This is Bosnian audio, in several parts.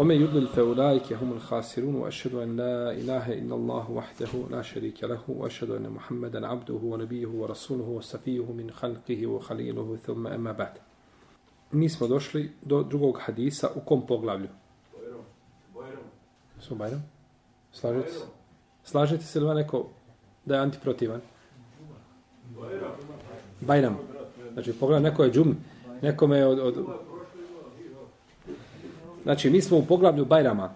ومن يضلل فاولئك هم الخاسرون واشهد ان لا اله الا الله وحده لا شريك له واشهد ان محمدا عبده ونبيه ورسوله وصفيه من خلقه وخليله ثم اما بعد Mi smo došli do drugog hadisa u kom poglavlju? Bojrom. Bojrom. Slažete se? Slažete se li vam neko da je antiprotivan? Bojrom. Bajram. Znači, pogledaj, neko je džum, nekome je od, od, Znači, mi smo u poglavlju Bajrama.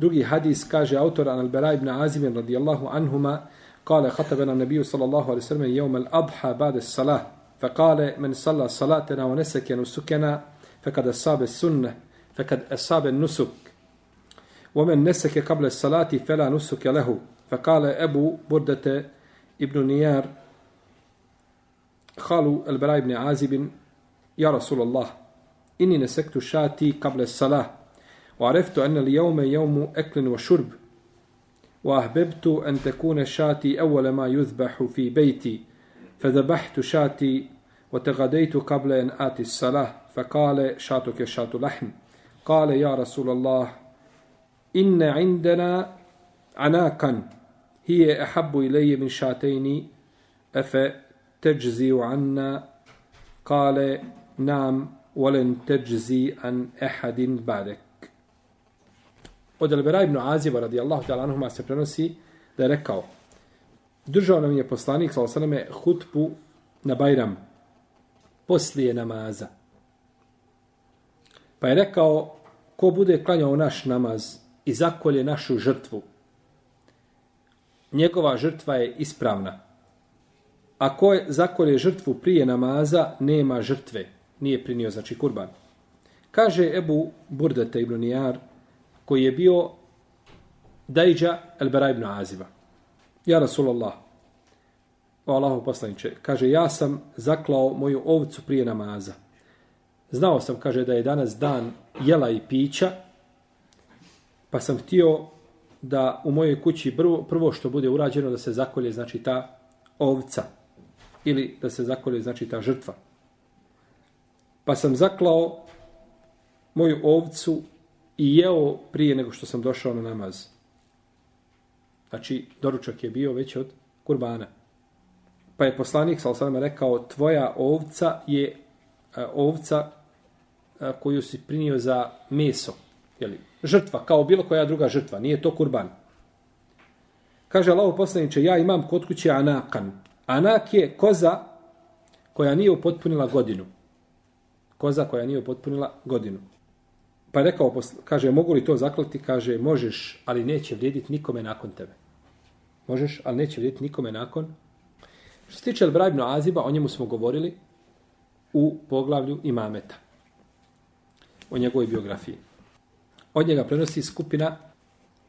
Drugi hadis kaže autor An al-Bara ibn Azim radijallahu anhuma قال خطبنا النبي صلى الله عليه وسلم يوم الأضحى بعد الصلاة فقال من صلى صلاتنا ونسك نسكنا فقد أصاب السنة فقد أصاب النسك ومن نسك قبل الصلاة فلا نسك له فقال أبو بردة ابن نيار خالو البراء بن عازب يا رسول الله إني نسكت شاتي قبل الصلاة وعرفت أن اليوم يوم أكل وشرب وأحببت أن تكون شاتي أول ما يذبح في بيتي فذبحت شاتي وتغديت قبل أن آتي الصلاة فقال شاتك شات لحم. قال يا رسول الله إن عندنا عناقا هي أحب إلي من شاتين أفتجزي عنا؟ قال نعم. ولن تجزي عن أحد بعدك Od Elbera ibn Aziba radijallahu ta'ala anuhuma se prenosi da je rekao držao nam je poslanik sa osaname hutbu na Bajram poslije namaza. Pa je rekao ko bude klanjao naš namaz i zakolje našu žrtvu njegova žrtva je ispravna. A ko je zakolje žrtvu prije namaza, nema žrtve nije prinio, znači kurban. Kaže Ebu Burdata ibn Nijar, koji je bio Dajđa Elbera ibn Aziva. Ja Rasulallah, o Allahu poslaniče, kaže, ja sam zaklao moju ovcu prije namaza. Znao sam, kaže, da je danas dan jela i pića, pa sam htio da u mojoj kući prvo, prvo što bude urađeno da se zakolje, znači, ta ovca ili da se zakolje, znači, ta žrtva. Pa sam zaklao moju ovcu i jeo prije nego što sam došao na namaz. Znači, doručak je bio već od kurbana. Pa je poslanik, sal sam rekao, tvoja ovca je e, ovca e, koju si prinio za meso. Jeli, žrtva, kao bilo koja druga žrtva. Nije to kurban. Kaže Allah poslaniče, ja imam kod kuće anakan. Anak je koza koja nije upotpunila godinu koza koja nije potpunila godinu. Pa je rekao, kaže, mogu li to zaklati? Kaže, možeš, ali neće vrijediti nikome nakon tebe. Možeš, ali neće vrijediti nikome nakon. Što se tiče Elbra ibn Aziba, o njemu smo govorili u poglavlju imameta. O njegovoj biografiji. Od njega prenosi skupina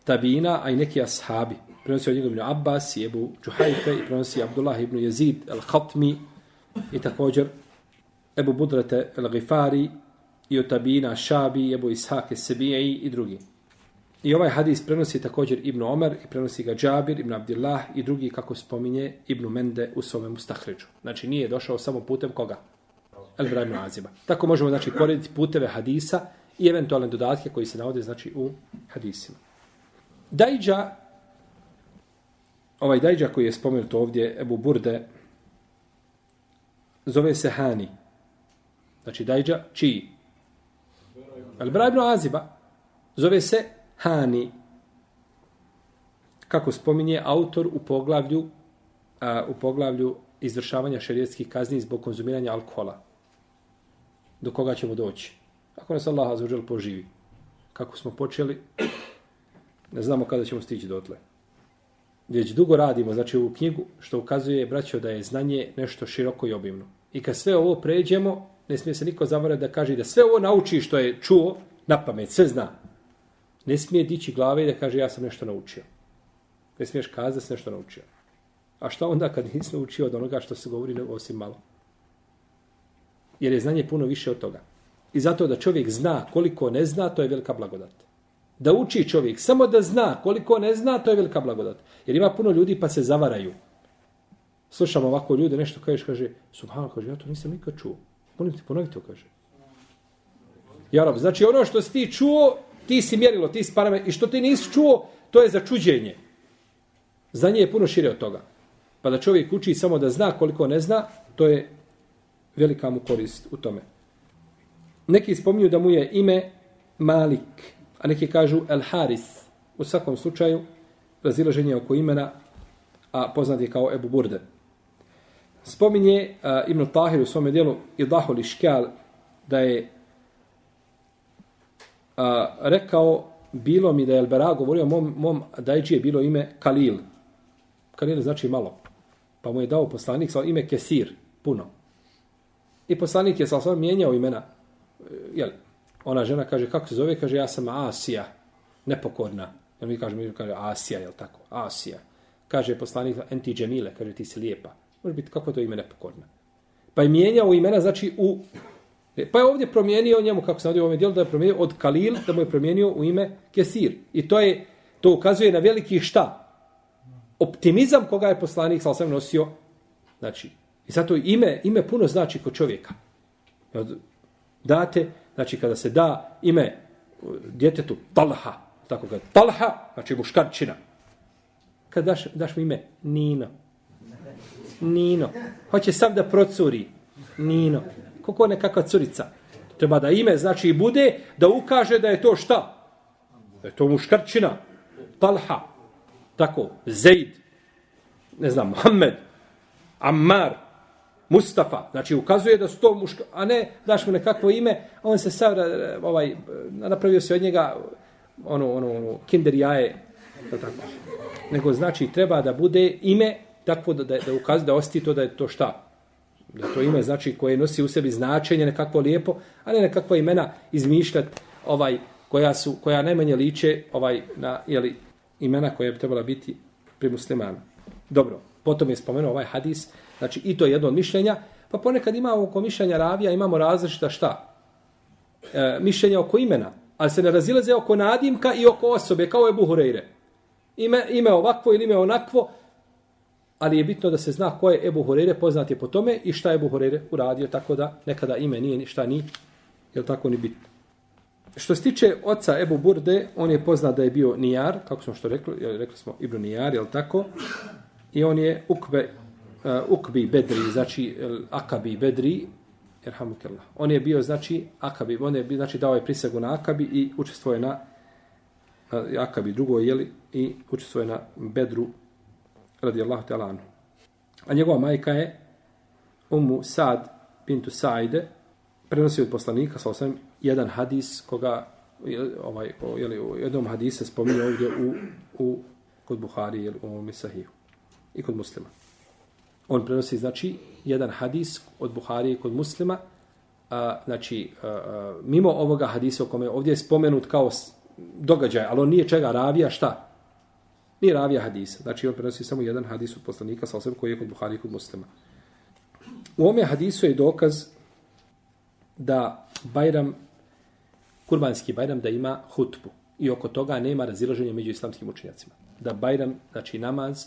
tabina, a i neki ashabi. Prenosi od njega ibn Abbas i Ebu Čuhajfe i prenosi Abdullah ibn Jezid al-Khatmi i također Ebu Budrate el-Gifari i od Tabina Šabi, Ebu Ishake Sebijai i drugi. I ovaj hadis prenosi također Ibn Omer i prenosi ga Džabir, Ibn Abdillah i drugi kako spominje Ibn Mende u svome Mustahređu. Znači nije došao samo putem koga? El Vrajmu Aziba. Tako možemo znači porediti puteve hadisa i eventualne dodatke koji se navode znači u hadisima. Dajđa, ovaj Dajđa koji je spomenut ovdje, Ebu Burde, zove se Hani. Znači dajđa čiji? Al Bra ibn Aziba. Zove se Hani. Kako spominje autor u poglavlju a, u poglavlju izvršavanja šerijetskih kazni zbog konzumiranja alkohola. Do koga ćemo doći? Ako nas Allah azuđel poživi. Kako smo počeli, ne znamo kada ćemo stići dotle. Već dugo radimo, znači u knjigu, što ukazuje, braćo, da je znanje nešto široko i obimno. I kad sve ovo pređemo, ne smije se niko zavarati da kaže da sve ovo nauči što je čuo, na pamet, sve zna. Ne smije dići glave i da kaže ja sam nešto naučio. Ne smiješ kazati da sam nešto naučio. A šta onda kad nisi naučio od onoga što se govori osim malo? Jer je znanje puno više od toga. I zato da čovjek zna koliko ne zna, to je velika blagodat. Da uči čovjek, samo da zna koliko ne zna, to je velika blagodat. Jer ima puno ljudi pa se zavaraju. Slušamo ovako ljude, nešto kažeš, kaže, subhano, kaže, ja to nisam nikad čuo. Molim te, ponovi to, kaže. Jarab, znači ono što si ti čuo, ti si mjerilo, ti si parametar, i što ti nisi čuo, to je začuđenje. Znanje je puno šire od toga. Pa da čovjek uči samo da zna koliko ne zna, to je velika mu korist u tome. Neki spominju da mu je ime Malik, a neki kažu El Haris. U svakom slučaju, razilaženje oko imena, a poznat je kao Ebu Burde. Spominje uh, Ibn Tahir u svome dijelu Idahu Iškjal da je uh, rekao bilo mi da je Elbera govorio mom, mom dajđi je bilo ime Kalil. Kalil znači malo. Pa mu je dao poslanik sa ime Kesir, puno. I poslanik je sa osvam mijenjao imena. Eh, jel, ona žena kaže, kako se zove? Kaže, ja sam Asija, nepokorna. Jel mi kaže, mi kaže, Asija, jel tako? Asija. Kaže poslanik, enti džemile, kaže, ti si lijepa. Može biti, kako to ime nepokorna? Pa je mijenjao imena, znači, u... E, pa je ovdje promijenio njemu, kako se ovdje u ovom dijelu, da je promijenio od Kalil, da mu je promijenio u ime Kesir. I to je, to ukazuje na veliki šta? Optimizam koga je poslanik, sa osam nosio, znači, i zato ime, ime puno znači kod čovjeka. Date, znači kada se da ime e, djetetu Talha, tako ga, Talha, znači muškarčina. Kad daš, daš mu ime Nina, Nino. Hoće sam da procuri. Nino. Kako nekakva curica. Treba da ime, znači i bude, da ukaže da je to šta? Da je to muškarčina. Talha. Tako, Zaid. Ne znam, Mohamed. Ammar. Mustafa, znači ukazuje da su to muška, a ne daš mu nekakvo ime, on se sad e, ovaj, napravio se od njega ono, ono, ono kinder jaje, tako. nego znači treba da bude ime takvo da, da, da ukazuje, da osti to da je to šta? Da to ime znači koje nosi u sebi značenje nekakvo lijepo, a ne nekakva imena izmišljati ovaj, koja su koja najmanje liče ovaj na jeli, imena koje bi trebala biti pri muslimanu. Dobro, potom je spomenuo ovaj hadis, Znači, i to je jedno od mišljenja. Pa ponekad imamo oko mišljenja ravija, imamo različita šta? E, mišljenja oko imena. Ali se ne razilaze oko nadimka i oko osobe, kao je Buhureyre. Ime, ime ovakvo ili ime onakvo, ali je bitno da se zna ko je Ebu Hureyre, poznat je po tome i šta je Ebu Hureyre uradio, tako da nekada ime nije ništa ni, je tako ni bitno. Što se tiče oca Ebu Burde, on je poznat da je bio Nijar, kako smo što rekli, rekli smo Ibn Nijar, je tako? I on je Ukbe uh, Ukbi Bedri, znači Akabi Bedri, Erhamukallah. On je bio, znači, Akabi, on je bio, znači, dao je prisegu na Akabi i učestvuje na na Akabi drugo, jeli, i učestvuje na Bedru, radijallahu ta'ala anhu. A njegova majka je Ummu Sad bintu Saide, prenosi od poslanika, sa osam, jedan hadis koga, ovaj, o, jeli, u jednom hadise spominje ovdje u, u, kod Buhari, jeli, u ovom Sahiju i kod muslima on prenosi znači jedan hadis od Buharije kod muslima a, znači a, a, mimo ovoga hadisa o kome ovdje je spomenut kao događaj, ali on nije čega ravija, šta? Nije ravija hadisa. Znači on prenosi samo jedan hadis od poslanika sa osam koji je kod Buharije kod muslima. U ome hadisu je dokaz da Bajram, kurbanski Bajram, da ima hutbu. I oko toga nema razilaženja među islamskim učenjacima. Da Bajram, znači namaz,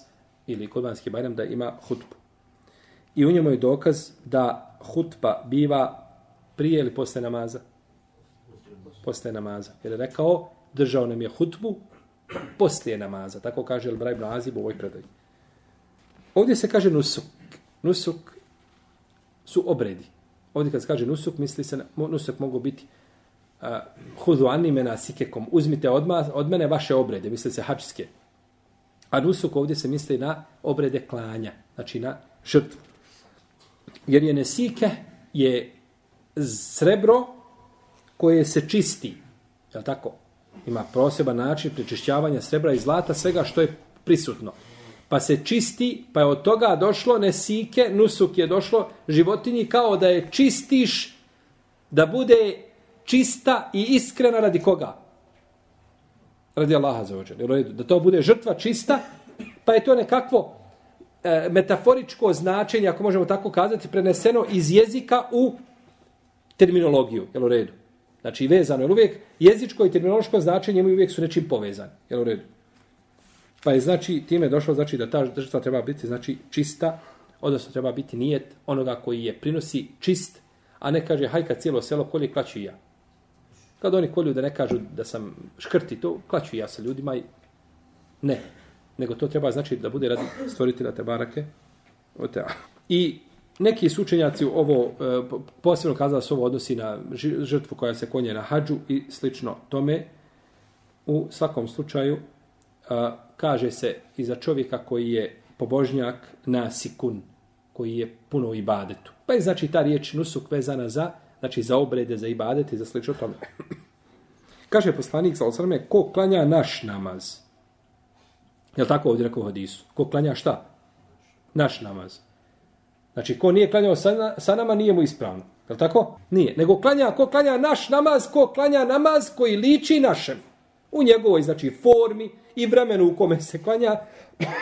ili kurbanski Bajram, da ima hutbu. I u njemu je dokaz da hutba biva prije ili posle namaza? Posle namaza. Jer je rekao, držao nam je hutbu poslije namaza. Tako kaže Elbra ibn Azib u ovoj predaj. Ovdje se kaže nusuk. Nusuk su obredi. Ovdje kad se kaže nusuk, misli se, nusuk mogu biti uh, hudu animena sikekom. Uzmite odma, od mene vaše obrede, misli se hačske. A nusuk ovdje se misli na obrede klanja, znači na žrtvu. Jer je nesike je srebro koje se čisti. Je tako? Ima proseban način prečišćavanja srebra i zlata, svega što je prisutno. Pa se čisti, pa je od toga došlo nesike, nusuk je došlo životinji kao da je čistiš, da bude čista i iskrena radi koga? Radi Allaha za ođer. Da to bude žrtva čista, pa je to nekakvo e, metaforičko značenje, ako možemo tako kazati, preneseno iz jezika u terminologiju, jel u redu? Znači, vezano, je uvijek jezičko i terminološko značenje imaju uvijek su nečim povezani, jel u redu? Pa je, znači, time došlo, znači, da ta žrtva treba biti, znači, čista, odnosno treba biti nijet onoga koji je prinosi čist, a ne kaže, hajka cijelo selo, kolje klaću ja. Kad oni kolju da ne kažu da sam škrti to, klaću ja sa ljudima i ne. Nego to treba znači da bude radi stvoritelja te barake. I neki sučenjaci ovo e, posebno kazali se ovo odnosi na žrtvu koja se konje na hađu i slično tome. U svakom slučaju e, kaže se i za čovjeka koji je pobožnjak na sikun, koji je puno u ibadetu. Pa je znači ta riječ nusuk vezana za, znači za obrede, za ibadete i za slično tome. Kaže poslanik sa osrame, ko klanja naš namaz? Je li tako ovdje rekao hadisu? Ko klanja šta? Naš namaz. Znači, ko nije klanjao sa, sa nama, nije mu ispravno. Je li tako? Nije. Nego klanja, ko klanja naš namaz, ko klanja namaz koji liči našem. U njegovoj, znači, formi i vremenu u kome se klanja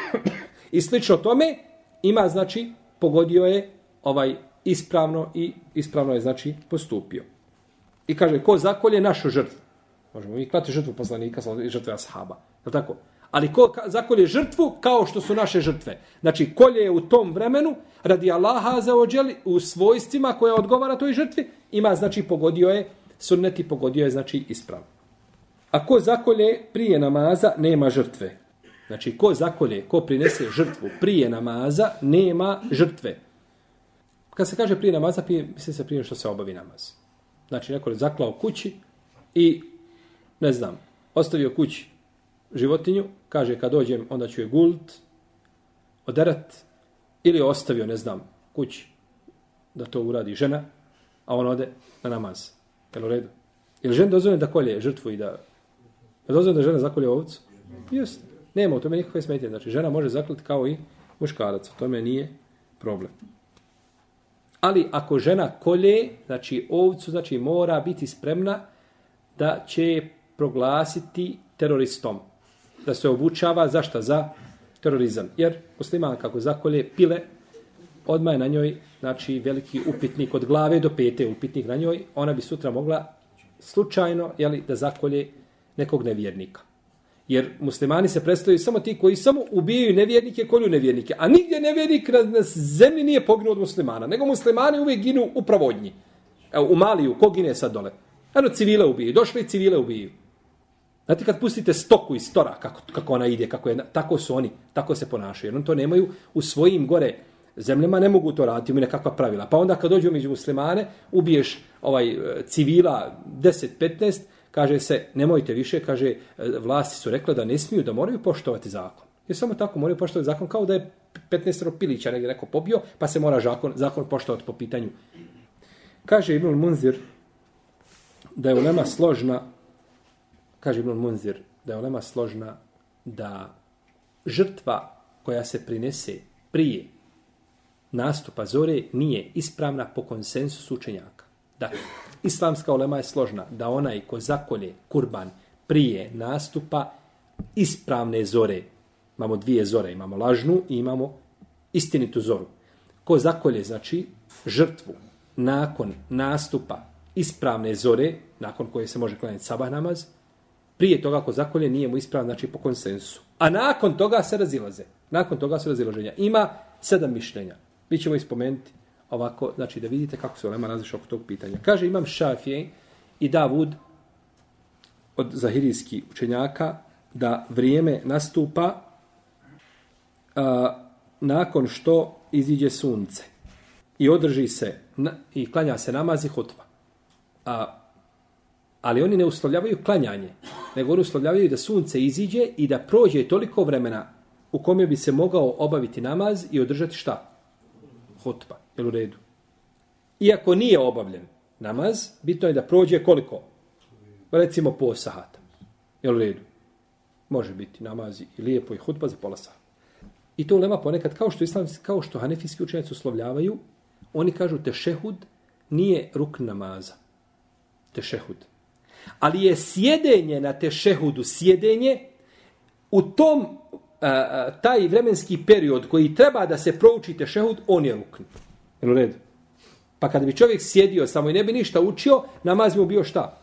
i slično tome, ima, znači, pogodio je ovaj ispravno i ispravno je, znači, postupio. I kaže, ko zakolje našu žrtvu? Možemo mi klati žrtvu poslanika žrtve ashaba. Je tako? Ali ko zakolje žrtvu kao što su naše žrtve? Znači, kolje je u tom vremenu, radi Allaha za ođeli, u svojstvima koja odgovara toj žrtvi, ima, znači, pogodio je, sunneti pogodio je, znači, ispravno. A ko zakolje prije namaza, nema žrtve. Znači, ko zakolje, ko prinese žrtvu prije namaza, nema žrtve. Kad se kaže prije namaza, prije, misli se prije što se obavi namaz. Znači, neko je zaklao kući i, ne znam, ostavio kući životinju, kaže kad dođem, onda ću je gult, oderat, ili ostavio, ne znam, kući da to uradi žena, a on ode na namaz. Jel u redu? Jel žena dozvoljena da kolje žrtvu i da... Je dozvoljena da žena zakolje ovcu? Jeste. Nema u tome nikakve smetje. Znači, žena može zaklati kao i muškarac. U tome nije problem. Ali ako žena kolje, znači ovcu, znači mora biti spremna da će proglasiti teroristom. Da se obučava zašta? Za terorizam. Jer musliman kako zakolje pile, odmah je na njoj znači, veliki upitnik od glave do pete upitnik na njoj. Ona bi sutra mogla slučajno jeli, da zakolje nekog nevjernika. Jer muslimani se predstavljaju samo ti koji samo ubijaju nevjernike, kolju nevjernike. A nigdje nevjernik na, na zemlji nije poginuo od muslimana. Nego muslimani uvijek ginu u pravodnji. Evo, u Maliju, ko gine sad dole? Eno, civile ubiju. Došli civile ubiju. Znate, kad pustite stoku iz stora, kako, kako ona ide, kako je, tako su oni, tako se ponašaju. Jer on to nemaju u svojim gore zemljama, ne mogu to raditi, imaju nekakva pravila. Pa onda kad dođu među muslimane, ubiješ ovaj e, civila 10-15, kaže se, nemojte više, kaže, e, vlasti su rekla da ne smiju, da moraju poštovati zakon. Jer samo tako moraju poštovati zakon, kao da je 15 pilića negdje neko pobio, pa se mora zakon, zakon poštovati po pitanju. Kaže Ibn Munzir da je ulema složna, kaže Ibn Munzir, da je olema složna da žrtva koja se prinese prije nastupa zore nije ispravna po konsensusu učenjaka. Dakle, islamska olema je složna da onaj ko zakolje kurban prije nastupa ispravne zore, imamo dvije zore, imamo lažnu i imamo istinitu zoru. Ko zakolje, znači, žrtvu nakon nastupa ispravne zore, nakon koje se može klanjati sabah namaz, prije toga ako zakolje nije mu ispravan, znači po konsensu. A nakon toga se razilaze. Nakon toga se razilaženja. Ima sedam mišljenja. Mi ćemo ispomenuti ovako, znači da vidite kako se Olema razliša oko tog pitanja. Kaže, imam Šafije i Davud od zahirijskih učenjaka da vrijeme nastupa a, nakon što iziđe sunce i održi se na, i klanja se namaz i hutva. A, ali oni ne uslovljavaju klanjanje, nego oni uslovljavaju da sunce iziđe i da prođe toliko vremena u kome bi se mogao obaviti namaz i održati šta? Hutba. Jel u redu? Iako nije obavljen namaz, bitno je da prođe koliko? Recimo po sahata. Jel u redu? Može biti namaz i lijepo i hutba za pola sahata. I to ulema ponekad, kao što, islam, kao što hanefijski učenjaci uslovljavaju, oni kažu tešehud nije ruk namaza. Tešehud. Ali je sjedenje na tešehudu, sjedenje, u tom, a, a, taj vremenski period koji treba da se prouči tešehud, on je rukn. Jel u redu? Pa kad bi čovjek sjedio samo i ne bi ništa učio, namaz bi mu bio šta?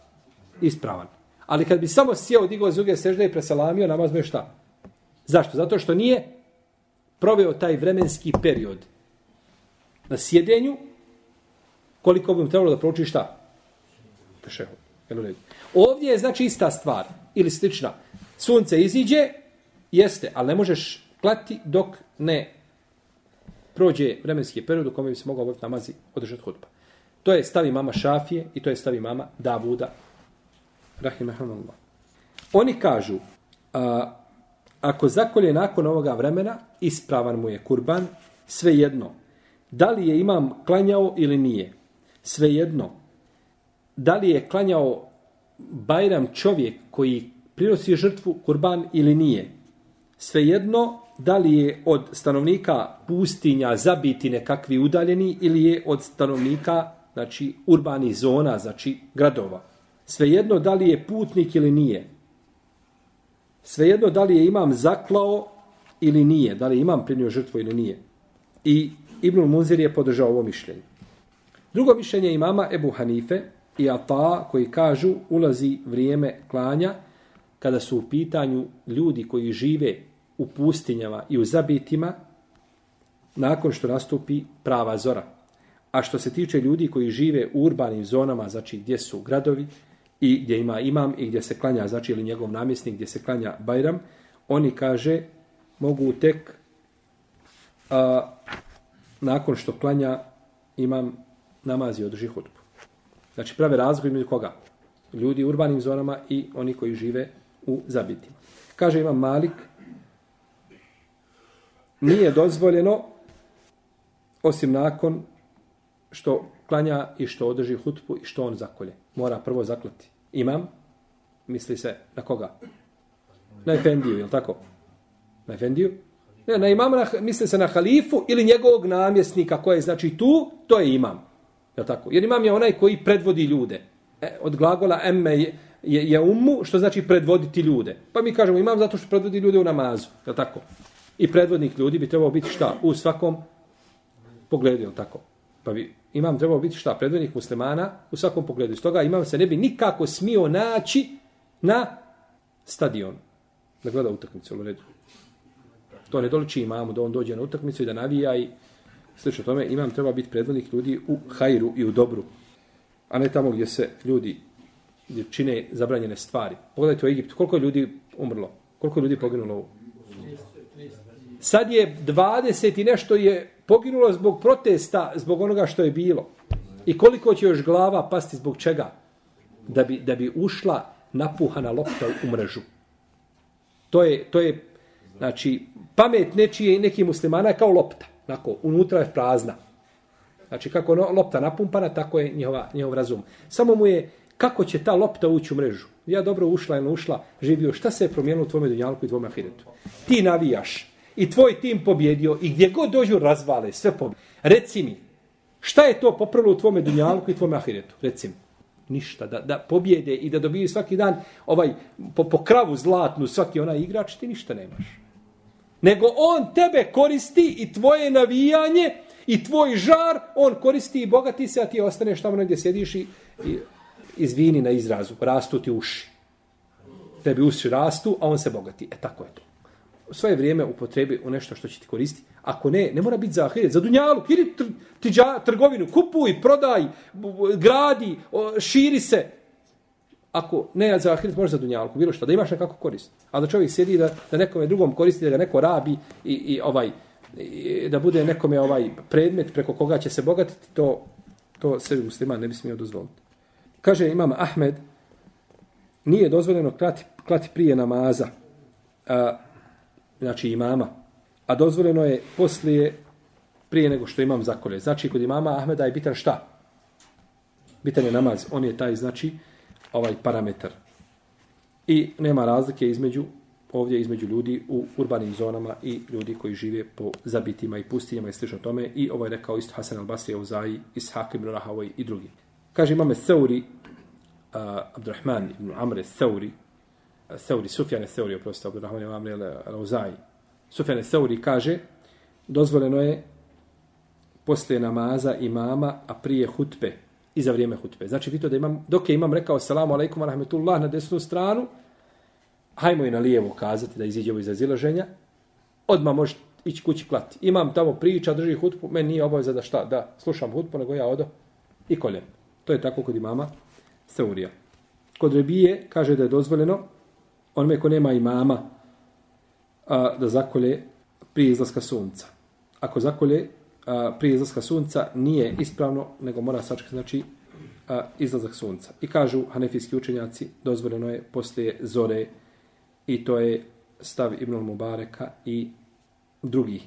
Ispravan. Ali kad bi samo sjeo, digao zuge sežda i preselamio, namaz mu je šta? Zašto? Zato što nije proveo taj vremenski period na sjedenju, koliko bi mu trebalo da prouči šta? Tešehud. Jel u redu? Ovdje je znači ista stvar. Ili slična. Sunce iziđe, jeste, ali ne možeš klati dok ne prođe vremenski period u kome bi se mogao obaviti namazi održati hudba. To je stavi mama Šafije i to je stavi mama Davuda. Rahimahumullah. Oni kažu, a, ako zakolje nakon ovoga vremena, ispravan mu je kurban, svejedno. Da li je imam klanjao ili nije? Svejedno. Da li je klanjao Bajram čovjek koji prinosi žrtvu kurban ili nije? Svejedno, da li je od stanovnika pustinja zabiti nekakvi udaljeni ili je od stanovnika znači urbani zona, znači gradova. Svejedno da li je putnik ili nije. Svejedno da li je imam zaklao ili nije, da li imam prinio žrtvu ili nije. I Ibnul Munzir je podržao ovo mišljenje. Drugo mišljenje imama Ebu Hanife i Ata koji kažu ulazi vrijeme klanja kada su u pitanju ljudi koji žive u pustinjama i u zabitima nakon što nastupi prava zora. A što se tiče ljudi koji žive u urbanim zonama, znači gdje su gradovi i gdje ima imam i gdje se klanja, znači ili njegov namjesnik gdje se klanja Bajram, oni kaže mogu tek a, nakon što klanja imam namazi održi hudbu. Znači prave razgovor između koga? Ljudi u urbanim zonama i oni koji žive u zabitima. Kaže imam Malik, nije dozvoljeno osim nakon što klanja i što održi hutbu i što on zakolje. Mora prvo zaklati. Imam, misli se na koga? Na Efendiju, je li tako? Na Efendiju? Ne, na imama misli se na halifu ili njegovog namjesnika koji je znači tu, to je imam. Je tako? Jer imam je onaj koji predvodi ljude. E, od glagola emme je, je, je umu, što znači predvoditi ljude. Pa mi kažemo imam zato što predvodi ljude u namazu. Je tako? I predvodnik ljudi bi trebao biti šta? U svakom pogledu, je tako? Pa bi imam trebao biti šta? Predvodnik muslimana u svakom pogledu. Stoga imam se ne bi nikako smio naći na stadion. Da gleda utakmicu, u redu. To ne doliči imamu da on dođe na utakmicu i da navija i slično tome. Imam treba biti predvodnik ljudi u hajru i u dobru. A ne tamo gdje se ljudi gdje čine zabranjene stvari. Pogledajte u Egiptu, koliko je ljudi umrlo? Koliko je ljudi poginulo u Sad je 20 i nešto je poginulo zbog protesta, zbog onoga što je bilo. I koliko će još glava pasti zbog čega? Da bi, da bi ušla napuhana lopta u mrežu. To je, to je znači, pamet nečije neki muslimana kao lopta. Lako, unutra je prazna. Znači, kako ono, lopta napumpana, tako je njihova, njihov razum. Samo mu je, kako će ta lopta ući u mrežu? Ja dobro ušla ili ušla, živio, šta se je promijenilo u tvojom dunjalku i tvojom ahiretu? Ti navijaš, i tvoj tim pobjedio i gdje god dođu razvale, sve pobjedio. Reci mi, šta je to popravilo u tvome dunjalku i tvome ahiretu? Reci mi. Ništa. Da, da pobjede i da dobiju svaki dan ovaj po, po kravu zlatnu svaki onaj igrač, ti ništa nemaš. Nego on tebe koristi i tvoje navijanje i tvoj žar, on koristi i bogati se, a ti ostaneš tamo gdje sjediš i, i izvini na izrazu, rastu ti uši. Tebi uši rastu, a on se bogati. E tako je to svoje vrijeme upotrebi u nešto što će ti koristiti. Ako ne, ne mora biti za ahiret, za dunjalu, Ili tr, tiđa, trgovinu, kupuj, prodaj, gradi, širi se. Ako ne za ahiret, može za dunjalku, bilo što, da imaš nekako korist. A da čovjek sjedi da, da nekome drugom koristi, da ga neko rabi i, i ovaj i da bude nekome ovaj predmet preko koga će se bogatiti, to, to sebi musliman ne bi smio dozvoliti. Kaže imam Ahmed, nije dozvoljeno klati, klati prije namaza. A, znači imama. A dozvoljeno je poslije, prije nego što imam zakolje. Znači, kod imama Ahmeda je bitan šta? Bitan je namaz. On je taj, znači, ovaj parametar. I nema razlike između ovdje između ljudi u urbanim zonama i ljudi koji žive po zabitima i pustinjama i slično tome. I ovo je rekao isto Hasan al-Basri, Euzaji, Ishak ibn Rahavoj i drugi. Kaže imame Seuri, uh, Abdurrahman ibn Amre Seuri, Seuri, Sufjane Seuri, oprosto, Abdurrahman imam Rauzai. Sufjane Seuri kaže, dozvoljeno je posle namaza imama, a prije hutbe, i za vrijeme hutbe. Znači, vi to da imam, dok je imam rekao, salamu alaikum, rahmetullah, na desnu stranu, hajmo i na lijevo kazati da iziđe ovo iz razilaženja, odmah može ići kući klati. Imam tamo priča, drži hutbu, meni nije obaveza da šta, da slušam hutbu, nego ja odo i koljem. To je tako kod imama Seurija. Kod Rebije kaže da je dozvoljeno onome ko nema imama a, da zakolje prije izlaska sunca. Ako zakolje a, prije izlaska sunca nije ispravno, nego mora sačekati znači, a, izlazak sunca. I kažu hanefijski učenjaci, dozvoljeno je poslije zore i to je stav Ibn Mubareka i drugih.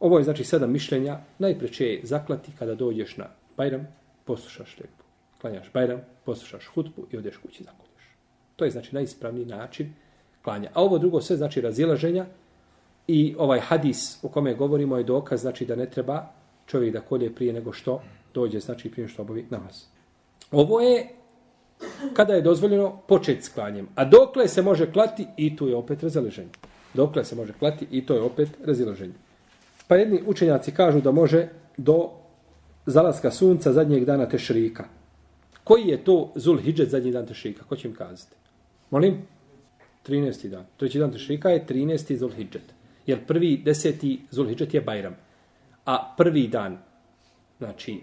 Ovo je znači sedam mišljenja. Najpreće je zaklati kada dođeš na Bajram, poslušaš lepo. Klanjaš Bajram, poslušaš hutbu i odeš kući zakolješ. To je znači najispravniji način klanja. A ovo drugo sve znači razilaženja i ovaj hadis u kome govorimo je dokaz znači da ne treba čovjek da kolje prije nego što dođe, znači prije što obavi namaz. Ovo je kada je dozvoljeno početi s klanjem. A dokle se može klati i tu je opet razilaženje. Dokle se može klati i to je opet razilaženje. Pa jedni učenjaci kažu da može do zalaska sunca zadnjeg dana tešrika. Koji je to Zul Hidžet zadnji dan tešrika? Ko će im kazati? Molim? 13. dan. Treći dan tešrika je 13. Zul Hidžet. Jer prvi deseti Zulhidžet je Bajram. A prvi dan, znači,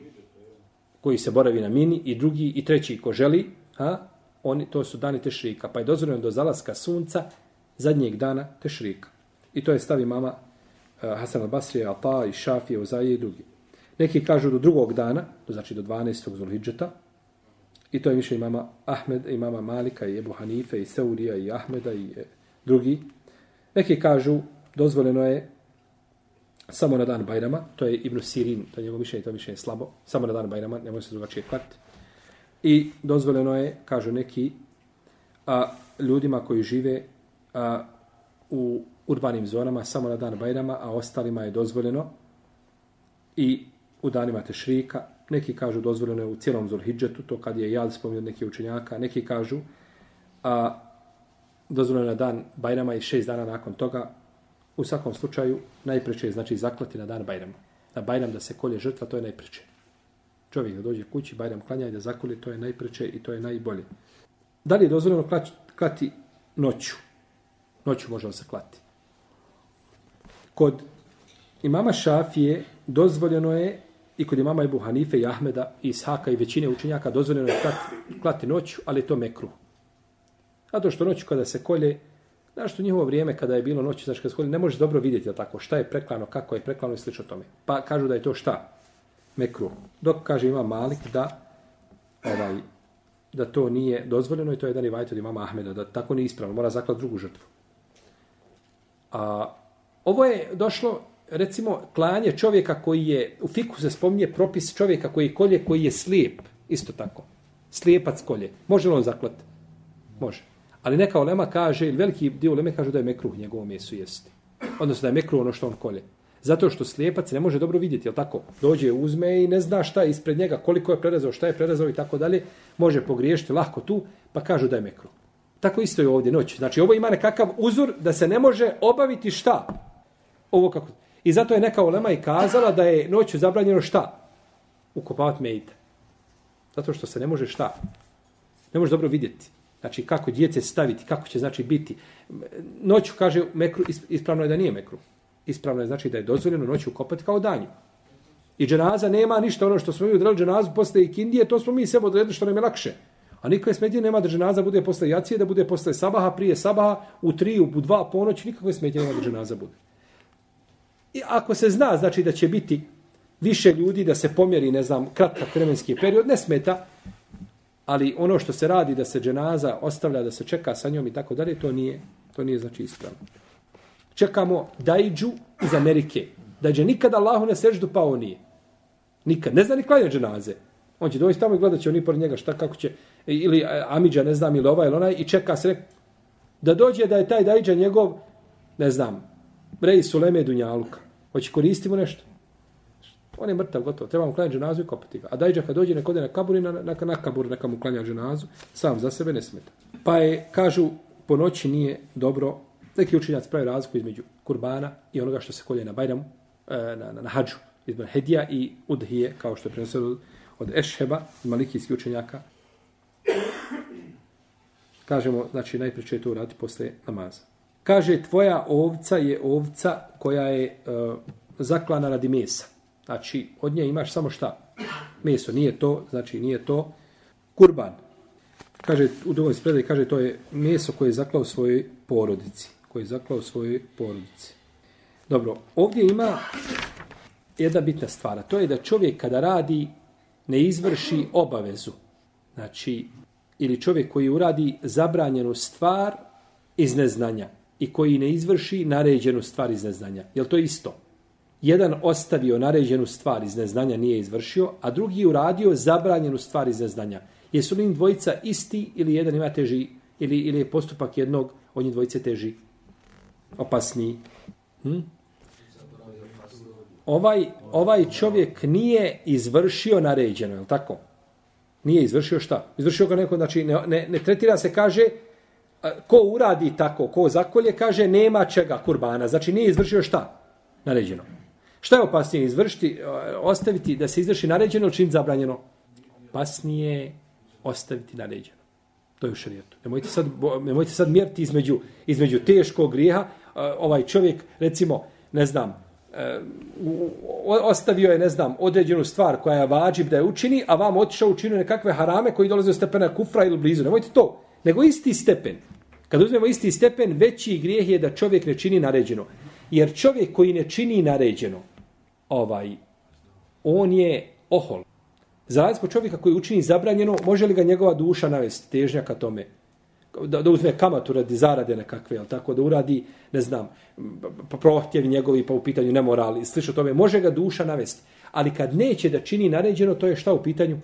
koji se boravi na mini i drugi i treći ko želi, a, oni, to su dani tešrika. Pa je dozvoljeno do zalaska sunca zadnjeg dana tešrika. I to je stavi mama eh, Hasan al-Basrije, Ata i Šafije, Uzaje i drugi. Neki kažu do drugog dana, to znači do 12. Zulhidžeta, i to je više imama Ahmed, imama Malika i Ebu Hanife i Seurija i Ahmeda i e, drugi. Neki kažu dozvoljeno je samo na dan Bajrama, to je Ibn Sirin, to je njegov mišljenje, to je slabo, samo na dan Bajrama, ne može se drugačije klati. I dozvoljeno je, kažu neki, a, ljudima koji žive a, u urbanim zonama samo na dan Bajrama, a ostalima je dozvoljeno i u danima Tešrika. Neki kažu dozvoljeno je u cijelom Zulhidžetu, to kad je Jad spominio neki učenjaka. Neki kažu a, dozvoljeno je na dan Bajrama i šest dana nakon toga. U svakom slučaju najpreče je znači zaklati na dan Bajrama. Na Bajram da se kolje žrtva, to je najpreče. Čovjek da dođe kući, Bajram klanja i da zakoli, to je najpreče i to je najbolje. Da li je dozvoljeno klati noću? Noću možemo se klati. Kod imama Šafije dozvoljeno je i kod imama Ebu Hanife i Ahmeda i Ishaka i većine učenjaka dozvoljeno je klati, klati noću, ali to mekru. Zato što noću kada se kolje, znaš što njihovo vrijeme kada je bilo noć, znači kada se ne možeš dobro vidjeti tako šta je preklano, kako je preklano i slično tome. Pa kažu da je to šta? Mekru. Dok kaže ima Malik da ovaj, da to nije dozvoljeno i to je jedan i vajt od imama Ahmeda, da tako nije ispravno, mora zaklati drugu žrtvu. A ovo je došlo, recimo, klanje čovjeka koji je, u fiku se spominje propis čovjeka koji kolje, koji je slijep, isto tako. Slijepac kolje. Može li on zaklati? Može. Ali neka olema kaže, ili veliki dio oleme kaže da je mekruh njegovo mesu jesti. Odnosno da je mekruh ono što on kolje. Zato što slijepac ne može dobro vidjeti, je tako? Dođe, uzme i ne zna šta je ispred njega, koliko je prerezao, šta je prerezao i tako dalje. Može pogriješiti lahko tu, pa kažu da je mekruh. Tako isto je ovdje noć. Znači ovo ima nekakav uzor da se ne može obaviti šta? Ovo kako... I zato je neka olema i kazala da je noću zabranjeno šta? Ukopavati mejte. Zato što se ne može šta? Ne može dobro vidjeti. Znači kako djece staviti, kako će znači biti. Noću kaže mekru, ispravno je da nije mekru. Ispravno je znači da je dozvoljeno noću kopati kao danju. I dženaza nema ništa ono što smo mi odredili dženazu posle ikindije, to smo mi sebe odredili što nam je lakše. A nikakve smetnje nema da dženaza bude posle jacije, da bude posle sabaha, prije sabaha, u tri, u dva ponoć, nikakve smetnje nema da dženaza bude. I ako se zna, znači da će biti više ljudi, da se pomjeri, ne znam, kratak vremenski period, ne smeta, ali ono što se radi, da se dženaza ostavlja, da se čeka sa njom i tako dalje, to nije, to nije znači ispravno. Čekamo Dajđu iz Amerike. Dajđe nikada Allahu ne seždu, pa nije. Nikad. Ne zna ni klanja dženaze. On će doći tamo i gledat će oni pored njega šta, kako će, ili e, Amidža, ne znam, ili ovaj, ili onaj, i čeka se da dođe da je taj Dajđa njegov, ne znam, Rej Suleme Dunjaluka. Hoće koristimo nešto. On je mrtav, gotovo. Treba mu klanjati dženazu i kopati ga. A Dajđa kad dođe, neko ode na kabur i na, na, na kabur neka mu klanja dženazu, sam za sebe ne smeta. Pa je, kažu, po noći nije dobro, neki učinjac pravi razliku između kurbana i onoga što se kolje na Bajramu, e, na, na, na hađu, između Hedija i Udhije, kao što je prenosio od Ešheba, malikijskih učenjaka. Kažemo, znači, najpriče to uradi posle namaza. Kaže, tvoja ovca je ovca koja je e, uh, zaklana radi mesa. Znači, od nje imaš samo šta? Meso. Nije to, znači, nije to kurban. kaže, u drugom spredaju, kaže, to je meso koje je zaklao svojoj porodici. Koje je zaklao svojoj porodici. Dobro, ovdje ima jedna bitna stvar, to je da čovjek kada radi ne izvrši obavezu. Znači, ili čovjek koji uradi zabranjenu stvar iz neznanja i koji ne izvrši naređenu stvar iz neznanja. Je to isto? Jedan ostavio naređenu stvar iz neznanja, nije izvršio, a drugi uradio zabranjenu stvar iz neznanja. Jesu li im dvojica isti ili jedan ima teži, ili, ili je postupak jednog od njih dvojice teži, opasniji? Hm? Ovaj, ovaj čovjek nije izvršio naređeno, je li tako? Nije izvršio šta? Izvršio ga neko, znači ne, ne, ne tretira se, kaže, ko uradi tako, ko zakolje, kaže, nema čega kurbana. Znači nije izvršio šta? Naređeno. Šta je opasnije izvršiti, e, ostaviti da se izvrši naređeno, čin zabranjeno? Opasnije ostaviti naređeno. To je u šarijetu. Nemojte sad, nemojte sad mjeriti između, između teškog grijeha. E, ovaj čovjek, recimo, ne znam, e, ostavio je, ne znam, određenu stvar koja je vađib da je učini, a vam otišao učinio nekakve harame koji dolaze od stepena kufra ili blizu. Nemojte to. Nego isti stepen. Kad uzmemo isti stepen, veći grijeh je da čovjek ne čini naređeno. Jer čovjek koji ne čini naređeno, ovaj, on je ohol. Za razliku čovjeka koji učini zabranjeno, može li ga njegova duša navesti težnja ka tome? Da, da uzme kamatu radi zarade nekakve, ali tako da uradi, ne znam, pa prohtjevi njegovi pa u pitanju nemorali, slično tome, može ga duša navesti. Ali kad neće da čini naređeno, to je šta u pitanju?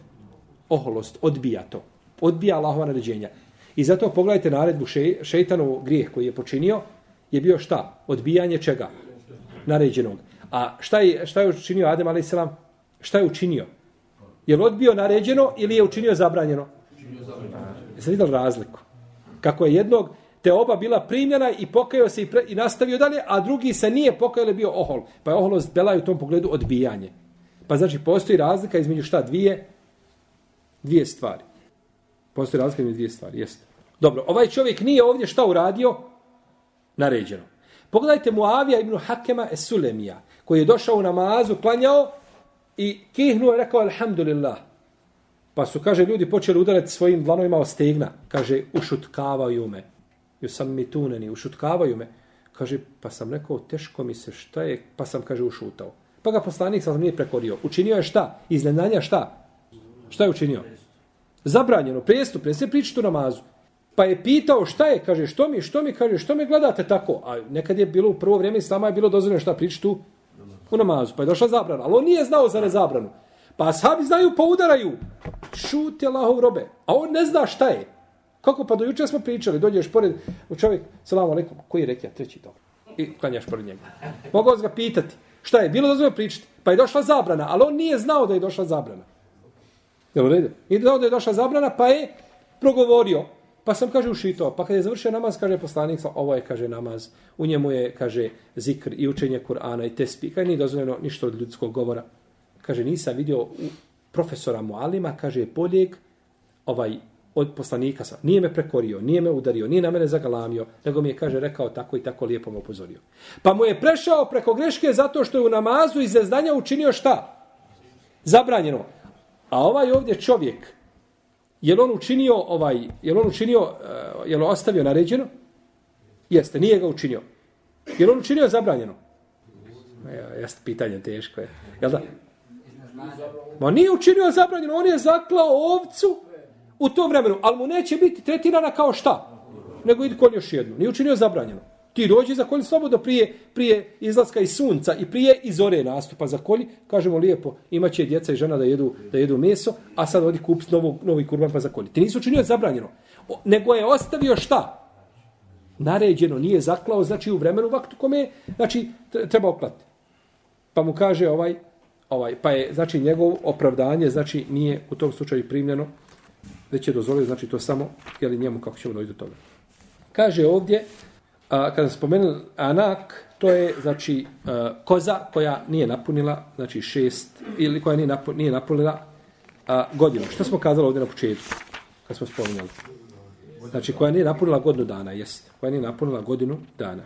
Oholost, odbija to. Odbija Allahova naređenja. I zato pogledajte naredbu še, šeitanov grijeh koji je počinio, je bio šta? Odbijanje čega? Naređenog. A šta je, šta je učinio Adem a.s. Šta je učinio? Je li odbio naređeno ili je učinio zabranjeno? Učinio zabranjeno. Jeste vidjeli razliku? Kako je jednog te oba bila primljena i pokajao se i, pre, i nastavio dalje, a drugi se nije pokajao ili bio ohol. Pa je oholost bela u tom pogledu odbijanje. Pa znači postoji razlika između šta dvije? Dvije stvari. Postoji razlika između dvije stvari, jeste. Dobro, ovaj čovjek nije ovdje šta uradio? Naređeno. Pogledajte Muavija ibn Hakema Esulemija. Sulemija, koji je došao u namazu, klanjao i kihnuo i rekao Alhamdulillah. Pa su, kaže, ljudi počeli udarati svojim dlanovima o stegna. Kaže, ušutkavaju me. Ju sam mi tuneni, ušutkavaju me. Kaže, pa sam rekao, teško mi se, šta je? Pa sam, kaže, ušutao. Pa ga poslanik sam nije prekorio. Učinio je šta? Iznenanja šta? Šta je učinio? Zabranjeno, prijestup, ne se pričati u namazu. Pa je pitao šta je, kaže, što mi, što mi, kaže, što me gledate tako? A nekad je bilo u prvo vrijeme islama je bilo dozvoljeno šta pričati u namazu. Pa je došla zabrana, ali on nije znao za nezabranu. Pa sahabi znaju, pa udaraju. Šute Allahov robe. A on ne zna šta je. Kako pa do juče smo pričali, dođeš pored u čovjek, selam alaikum, koji je rekao treći dobro. I klanjaš pored njega. Mogao ga pitati, šta je, bilo dozvoljeno pričati. Pa je došla zabrana, ali on nije znao da je došla zabrana. Jel u redu? I da je došla zabrana, pa je progovorio. Pa sam, kaže, ušitao. Pa kad je završio namaz, kaže poslanik, ovo je, kaže, namaz. U njemu je, kaže, zikr i učenje Kur'ana i tespi. Kaže, nije dozvoljeno ništa od ljudskog govora. Kaže, nisam vidio u profesora Mualima, kaže, boljeg ovaj, od poslanika sam. Nije me prekorio, nije me udario, nije na mene zagalamio, nego mi je, kaže, rekao tako i tako lijepo me upozorio. Pa mu je prešao preko greške zato što je u namazu iz zdanja učinio šta? Zabranjeno. A ovaj ovdje čovjek, je on učinio ovaj, je on učinio, eh, uh, je li ostavio naređeno? Jeste, nije ga učinio. Je on učinio zabranjeno? Ja, jeste pitanje teško je. Jel da? Ma nije učinio zabranjeno, on je zaklao ovcu u to vremenu, ali mu neće biti tretirana kao šta? Nego idi kolj još jednu. Nije učinio zabranjeno. Ti dođi za kolj slobodno prije, prije izlaska iz sunca i prije izore nastupa za kolji. Kažemo lijepo, imaće djeca i žena da jedu, da jedu meso, a sad odi kupiti novo, novi kurban pa za kolji. Ti nisi učinio zabranjeno. O, nego je ostavio šta? Naređeno, nije zaklao, znači u vremenu vaktu kome, znači treba oklati. Pa mu kaže ovaj, ovaj, pa je, znači njegov opravdanje, znači nije u tom slučaju primljeno, već je dozvolio, znači to samo, jeli njemu kako ćemo dojiti do toga. Kaže ovdje, a, kada spomenuli anak, to je znači a, koza koja nije napunila, znači šest, ili koja nije, napu, nije napunila a, godinu. Što smo kazali ovdje na početku, kad smo spomenuli? Znači koja nije napunila godinu dana, jest. Koja nije napunila godinu dana.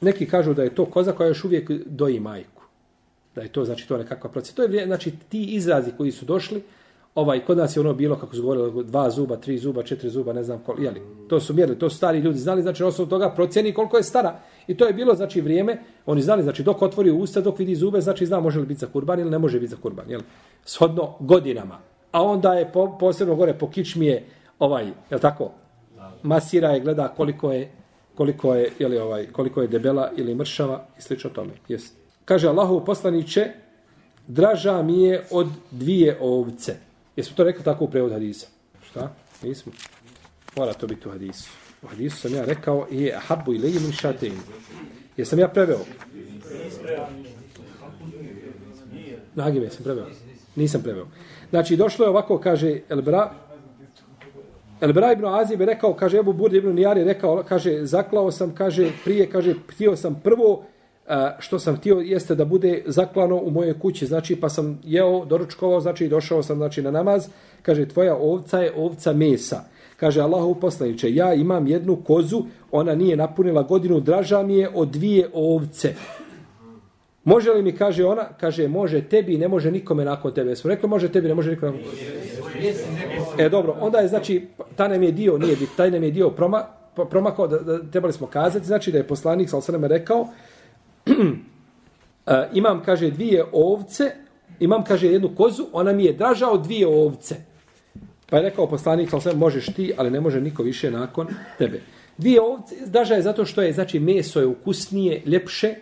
Neki kažu da je to koza koja još uvijek doji majku. Da je to, znači, to nekakva procesa. To je, znači, ti izrazi koji su došli, ovaj, kod nas je ono bilo, kako su govorili, dva zuba, tri zuba, četiri zuba, ne znam koliko, jeli, to su mjerili, to su stari ljudi znali, znači na osnovu toga procjeni koliko je stara. I to je bilo, znači, vrijeme, oni znali, znači, dok otvori usta, dok vidi zube, znači, zna može li biti za kurban ili ne može biti za kurban, jeli, shodno godinama. A onda je po, posebno gore po kičmije, ovaj, jel tako, masira je, gleda koliko je, koliko je, jeli, ovaj, koliko je debela ili mršava i slično tome. Jest. Kaže Allahov poslaniće, draža mi je od dvije ovce. Jesmo to rekli tako u prevod hadisa? Šta? Nismo. Mora to biti u hadisu. U hadisu sam ja rekao i je habu i lejim šatein. Jesam ja preveo? Nagime sam preveo. Nisam preveo. Znači, došlo je ovako, kaže Elbra, Elbra ibn Azib je rekao, kaže Ebu Burd ibn Nijar je rekao, kaže, zaklao sam, kaže, prije, kaže, htio sam prvo, što sam htio jeste da bude zaklano u mojoj kući, znači pa sam jeo, doručkovao, znači došao sam znači na namaz, kaže tvoja ovca je ovca mesa. Kaže Allahu poslanice, ja imam jednu kozu, ona nije napunila godinu, draža mi je od dvije ovce. Može li mi, kaže ona, kaže, može tebi, ne može nikome nakon tebe. Smo rekli, može tebi, ne može nikome nakon tebe. E, dobro, onda je, znači, taj nam je dio, nije bit, taj nam je dio proma, promakao, da, da, trebali smo kazati, znači, da je poslanik, sal se rekao, E, imam, kaže, dvije ovce, imam, kaže, jednu kozu, ona mi je draža od dvije ovce. Pa je rekao poslanik, ali sve možeš ti, ali ne može niko više nakon tebe. Dvije ovce, draža je zato što je, znači, meso je ukusnije, ljepše,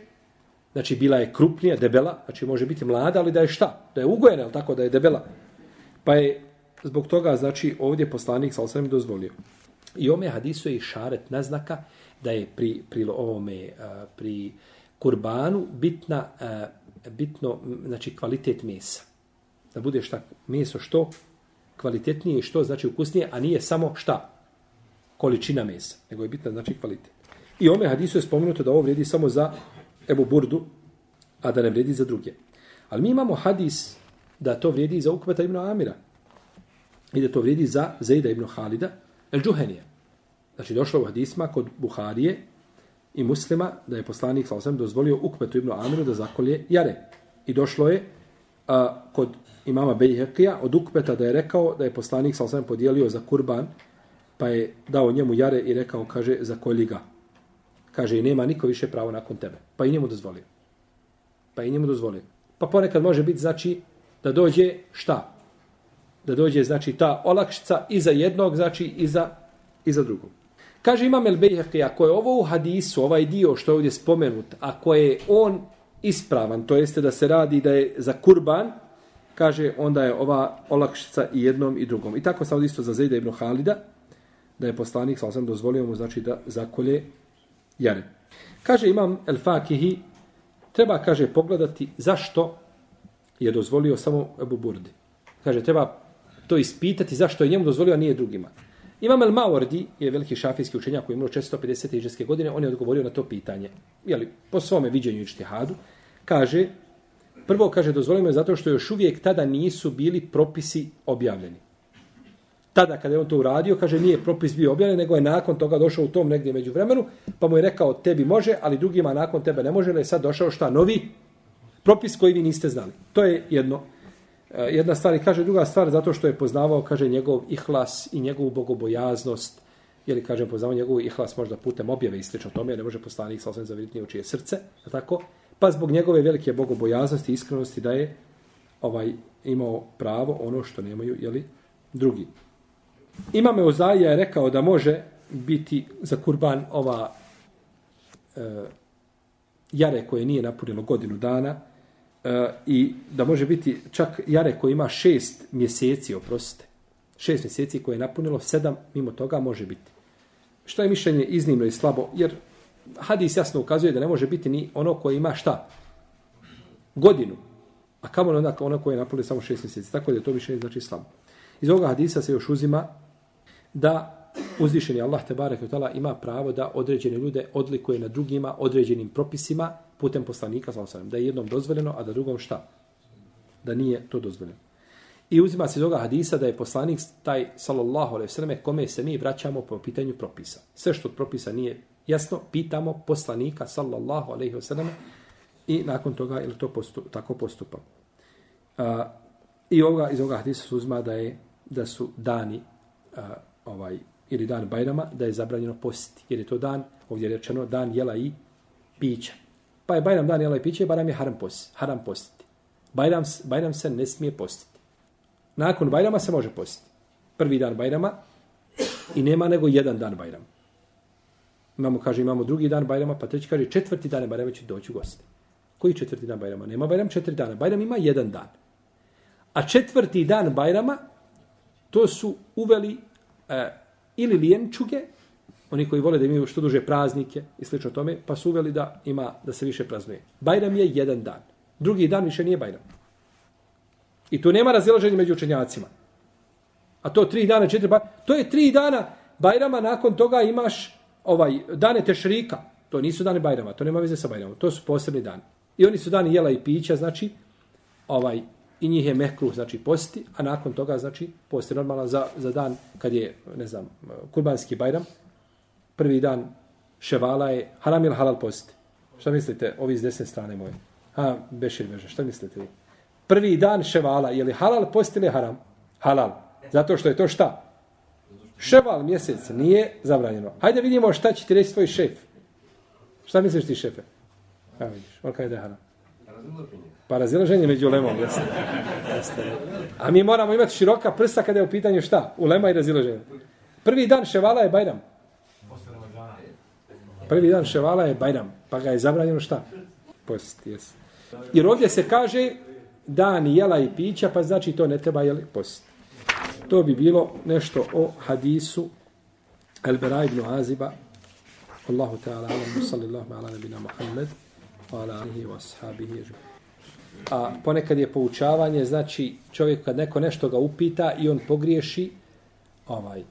znači, bila je krupnija, debela, znači, može biti mlada, ali da je šta? Da je ugojena, ali tako, da je debela. Pa je, zbog toga, znači, ovdje poslanik, ali sve dozvolio. I ome hadisu je šaret naznaka da je pri, pri ovome, pri, kurbanu bitna, e, bitno, znači kvalitet mesa. Da bude šta meso što kvalitetnije i što znači ukusnije, a nije samo šta količina mesa, nego je bitna znači kvalitet. I ome hadisu je spomenuto da ovo vredi samo za Ebu Burdu, a da ne vredi za druge. Ali mi imamo hadis da to vredi za Ukbeta ibn Amira i da to vredi za Zejda ibn Halida el Džuhenija. Znači došlo u hadisma kod Buharije i muslima da je poslanik sa osam dozvolio Ukmetu ibn Amiru da zakolje jare. I došlo je a, kod imama Bejhekija od Ukmeta da je rekao da je poslanik sa osam podijelio za kurban pa je dao njemu jare i rekao, kaže, zakolji ga. Kaže, i nema niko više pravo nakon tebe. Pa i njemu dozvolio. Pa i njemu dozvolio. Pa ponekad može biti, znači, da dođe šta? Da dođe, znači, ta olakšica i za jednog, znači, i za, i za drugog. Kaže Imam El Bejhaqi, ako je ovo u hadisu, ovaj dio što je ovdje spomenut, ako je on ispravan, to jeste da se radi da je za kurban, kaže onda je ova olakšica i jednom i drugom. I tako sam isto za Zejda ibn Halida, da je poslanik, sa osam dozvolio mu, znači da zakolje jare. Kaže Imam El Fakihi, treba, kaže, pogledati zašto je dozvolio samo Ebu Burdi. Kaže, treba to ispitati zašto je njemu dozvolio, a nije drugima. Imam El Mawardi je veliki šafijski učenjak koji je umro 450. iđeske godine, on je odgovorio na to pitanje. Jeli, po svome viđenju i čtihadu, kaže, prvo kaže, dozvolimo je zato što još uvijek tada nisu bili propisi objavljeni. Tada kada je on to uradio, kaže, nije propis bio objavljen, nego je nakon toga došao u tom negdje među vremenu, pa mu je rekao, tebi može, ali drugima nakon tebe ne može, ali je sad došao šta novi propis koji vi niste znali. To je jedno. Eh, jedna stvar i kaže druga stvar zato što je poznavao kaže njegov ihlas i njegovu bogobojaznost. Ili kažem poznavao njegov ihlas možda putem objave i slično tome ne može poslanik sa osam zaviriti u čije srce tako? Pa zbog njegove velike bogobojaznosti i iskrenosti da je ovaj imao pravo ono što nemaju jeli drugi. Imam Euzaija je rekao da može biti za kurban ova e, jare koje nije napunilo godinu dana, e, i da može biti čak jare koji ima šest mjeseci, oprostite, šest mjeseci koje je napunilo, sedam mimo toga može biti. Što je mišljenje iznimno i slabo, jer hadis jasno ukazuje da ne može biti ni ono koje ima šta? Godinu. A kamo onda ono koje je napunilo samo šest mjeseci. Tako da je to mišljenje znači slabo. Iz ovoga hadisa se još uzima da uzvišeni Allah te barek ima pravo da određene ljude odlikuje na drugima određenim propisima putem poslanika, sallam, da je jednom dozvoljeno, a da drugom šta? Da nije to dozvoljeno. I uzima se iz ovoga hadisa da je poslanik taj, sallallahu alaihi sallam, kome se mi vraćamo po pitanju propisa. Sve što od propisa nije jasno, pitamo poslanika, sallallahu alaihi sallam, i nakon toga ili to postup, tako postupa. A, I ovoga, iz ovoga hadisa se uzma da, je, da su dani a, ovaj, ili dan Bajrama, da je zabranjeno postiti. Jer je to dan, ovdje je rečeno, dan jela i pića. Pa je Bajram dan jela i piće, Bajram je haram, post, haram postiti. Bajram, Bajram se ne smije postiti. Nakon Bajrama se može postiti. Prvi dan Bajrama i nema nego jedan dan Bajrama. Imamo, kaže, imamo drugi dan Bajrama, pa treći kaže, četvrti dan Bajrama će doći u gosti. Koji četvrti dan Bajrama? Nema Bajram četiri dana. Bajram ima jedan dan. A četvrti dan Bajrama, to su uveli e, ili lijenčuge, oni koji vole da imaju što duže praznike i slično tome, pa su uveli da ima da se više praznuje. Bajram je jedan dan. Drugi dan više nije Bajram. I tu nema razilaženja među učenjacima. A to tri dana, četiri Bajrama, to je tri dana Bajrama, nakon toga imaš ovaj dane Tešrika. To nisu dane Bajrama, to nema veze sa Bajramom. To su posebni dani. I oni su dani jela i pića, znači, ovaj, i njih je mehkruh, znači posti, a nakon toga, znači, posti normalno za, za dan kad je, ne znam, kurbanski bajram, prvi dan ševala je haram ili halal posti. Šta mislite, ovi iz desne strane moje? Ha, Bešir Beža, šta mislite vi? Prvi dan ševala, je li halal posti ili haram? Halal. Zato što je to šta? Ševal mjesec nije zabranjeno. Hajde vidimo šta će ti reći svoj šef. Šta misliš ti šefe? A, vidiš, on kada je haram. Pa razilaženje među lemom, jeste. jeste. A mi moramo imati široka prsa kada je u pitanju šta? Ulema i razilaženje. Prvi dan ševala je Bajram. Prvi dan ševala je Bajram. Pa ga je zabranjeno šta? Post, jes. Jer ovdje se kaže dan jela i pića, pa znači to ne treba jeli post. To bi bilo nešto o hadisu Al-Bara ibn Aziba. Allahu ta'ala, alamu sallallahu ala nabina Muhammed wa ala alihi wa ashabihi A ponekad je poučavanje, znači čovjek kad neko nešto ga upita i on pogriješi, ovaj,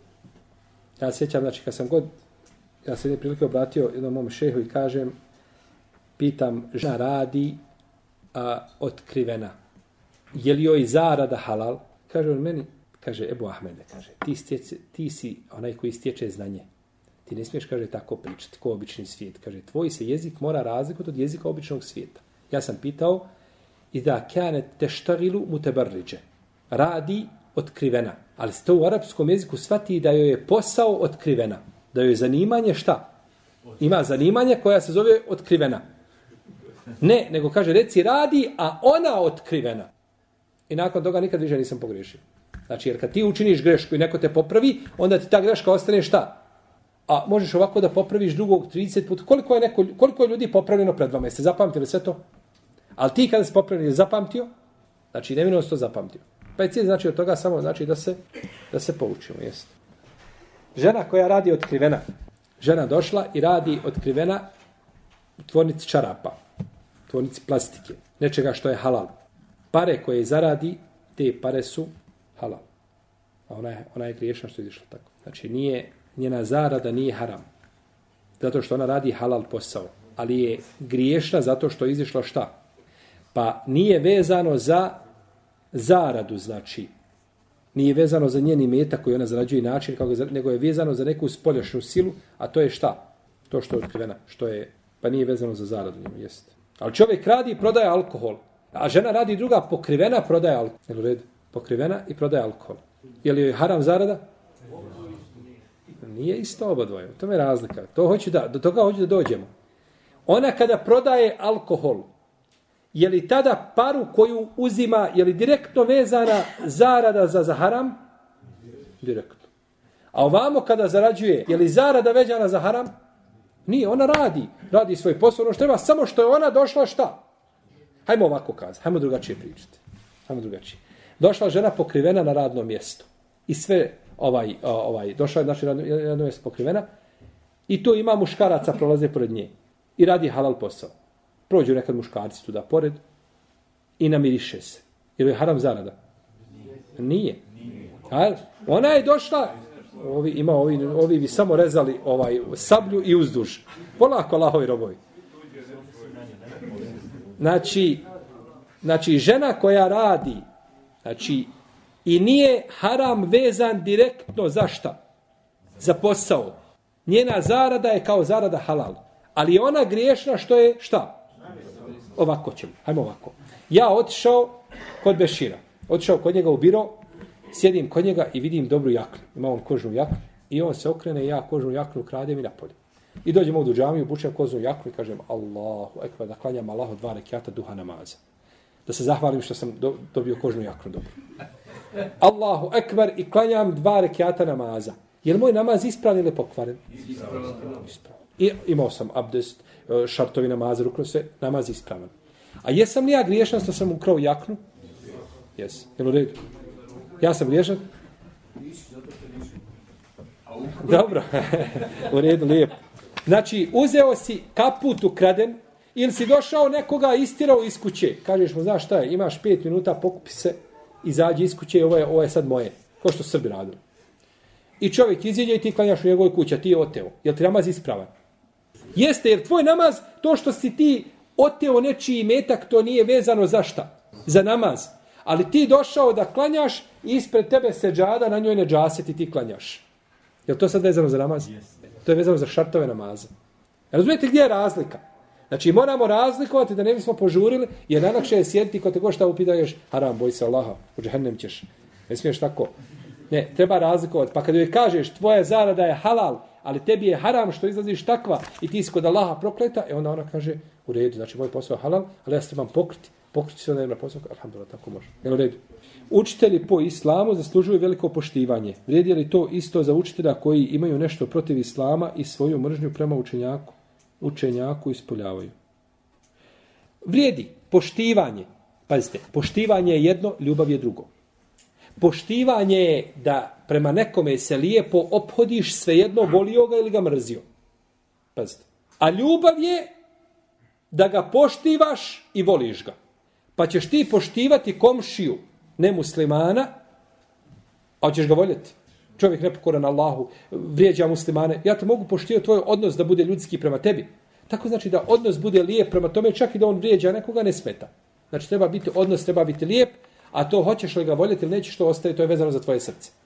ja sjećam, znači kad sam god, ja se jedne prilike obratio jednom mom šehu i kažem, pitam, žena radi a, otkrivena. Je li joj zarada halal? Kaže on meni, kaže Ebu Ahmede, kaže, ti, stjece, ti si onaj koji stječe znanje. Ti ne smiješ, kaže, tako pričati, ko obični svijet. Kaže, tvoj se jezik mora razlikovati od jezika običnog svijeta. Ja sam pitao, i da kane teštarilu mu. Radi otkrivena. Ali se to u arapskom jeziku shvati da joj je posao otkrivena. Da joj je zanimanje šta? Ima zanimanje koja se zove otkrivena. Ne, nego kaže, reci radi, a ona otkrivena. I nakon toga nikad više nisam pogriješio. Znači, jer kad ti učiniš grešku i neko te popravi, onda ti ta greška ostane šta? a možeš ovako da popraviš drugog 30 puta. Koliko je, neko, koliko je ljudi popravljeno pred vama? Jeste zapamtili sve to? Ali ti kada si popravljen, je zapamtio, znači nevinost to zapamtio. Pa je cilj znači od toga samo znači da se, da se poučimo. jeste. Žena koja radi otkrivena, žena došla i radi otkrivena u tvornici čarapa, u tvornici plastike, nečega što je halal. Pare koje zaradi, te pare su halal. A ona je, ona je griješna što je izišla tako. Znači nije njena zarada nije haram. Zato što ona radi halal posao. Ali je griješna zato što je izišla šta? Pa nije vezano za zaradu, znači. Nije vezano za njeni meta koji ona zarađuje način, kako je, nego je vezano za neku spoljašnju silu, a to je šta? To što je otkrivena. Što je, pa nije vezano za zaradu njemu, jeste. Ali čovjek radi i prodaje alkohol. A žena radi druga pokrivena, prodaje alkohol. Pokrivena i prodaje alkohol. Je li joj haram zarada? Nije isto oba dvoje. To je razlika. To hoću da, do toga hoću da dođemo. Ona kada prodaje alkohol, je li tada paru koju uzima, je li direktno vezana zarada za zaharam? Direktno. A ovamo kada zarađuje, je li zarada veđana za haram? Nije, ona radi. Radi svoj posao, ono što treba, samo što je ona došla šta? Hajmo ovako kazati, hajmo drugačije pričati. Hajmo drugačije. Došla žena pokrivena na radno mjesto. I sve ovaj, ovaj, došla je znači, radno mjesto pokrivena i tu ima muškaraca prolaze pored nje i radi halal posao. Prođu nekad muškarci tu da pored i namiriše se. Je haram zarada? Nije. A, ona je došla, ovi, ima ovi, ovi bi samo rezali ovaj sablju i uzduž. Polako, lahovi robovi. Znači, znači, žena koja radi, znači, I nije haram vezan direktno za šta? Za posao. Njena zarada je kao zarada halal. Ali ona griješna što je šta? Ovako ćemo. Hajmo ovako. Ja otišao kod Bešira. Otišao kod njega u biro, sjedim kod njega i vidim dobru jaknu. Ima on kožnu jaknu. I on se okrene, ja kožnu jaknu kradem i napolje. I dođem ovdje u džamiju, bučem kožnu jaknu i kažem Allahu ekvar, da klanjam Allahu dva rekiata duha namaza. Da se zahvalim što sam do, dobio kožnu jaknu dobro. Allahu ekvar i klanjam dva rekiata namaza. Je li moj namaz ispravan ili pokvaren? Ispravan. I imao sam abdest, E, šartovi namaza, rukno se, namaz ispravan. A jesam li ja griješan što sam ukrao jaknu? Jes. Jel u redu? Ja sam griješan? Dobro. u redu, lijepo. Znači, uzeo si kaput ukraden ili si došao nekoga istirao iz kuće. Kažeš mu, znaš šta je, imaš pet minuta, pokupi se, izađi iz kuće, ovo je, ovo je sad moje. Ko što Srbi radili. I čovjek iziđe i ti klanjaš u njegovoj kući, a ti je oteo. Jel ti namaz ispravan? Jeste, jer tvoj namaz, to što si ti oteo nečiji metak, to nije vezano za šta? Za namaz. Ali ti došao da klanjaš i ispred tebe se džada, na njoj ne džaset i ti klanjaš. Je to sad vezano za namaz? Jeste. To je vezano za šartove namaza. Razumijete gdje je razlika? Znači moramo razlikovati da ne bismo požurili, jer najlakše je sjediti ko te go šta upitaješ, haram, boj se Allaha, u džahennem ćeš. Ne smiješ tako. Ne, treba razlikovati. Pa kad joj kažeš tvoja zarada je halal, ali tebi je haram što izlaziš takva i ti si kod Allaha prokleta, e onda ona kaže, u redu, znači moj posao je halal, ali ja se trebam pokriti. Pokriti se onda na posao, alhamdulillah, tako može. Jel u redu? Učitelji po islamu zaslužuju veliko poštivanje. Vrijedi li to isto za učitelja koji imaju nešto protiv islama i svoju mržnju prema učenjaku? Učenjaku ispoljavaju. Vrijedi poštivanje. Pazite, poštivanje je jedno, ljubav je drugo. Poštivanje je da prema nekome se lijepo ophodiš svejedno volio ga ili ga mrzio. Pazite. A ljubav je da ga poštivaš i voliš ga. Pa ćeš ti poštivati komšiju nemuslimana, a ćeš ga voljeti. Čovjek nepokoran Allahu, vrijeđa muslimane. Ja te mogu poštivati tvoj odnos da bude ljudski prema tebi. Tako znači da odnos bude lijep prema tome, čak i da on vrijeđa nekoga, ne smeta. Znači treba biti odnos, treba biti lijep, a to hoćeš li ga voljeti ili nećeš to ostaje, to je vezano za tvoje srce.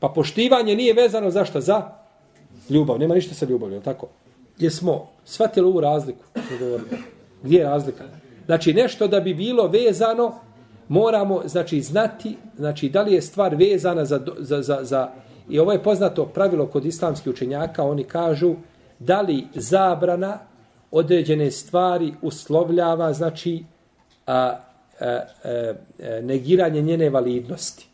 Pa poštivanje nije vezano za šta? Za ljubav. Nema ništa sa ljubavlju, je tako? Gdje smo shvatili ovu razliku? Gdje je razlika? Znači nešto da bi bilo vezano, moramo znači znati znači da li je stvar vezana za, za, za, za i ovo je poznato pravilo kod islamskih učenjaka, oni kažu da li zabrana određene stvari uslovljava znači a, a, a, a, negiranje njene validnosti.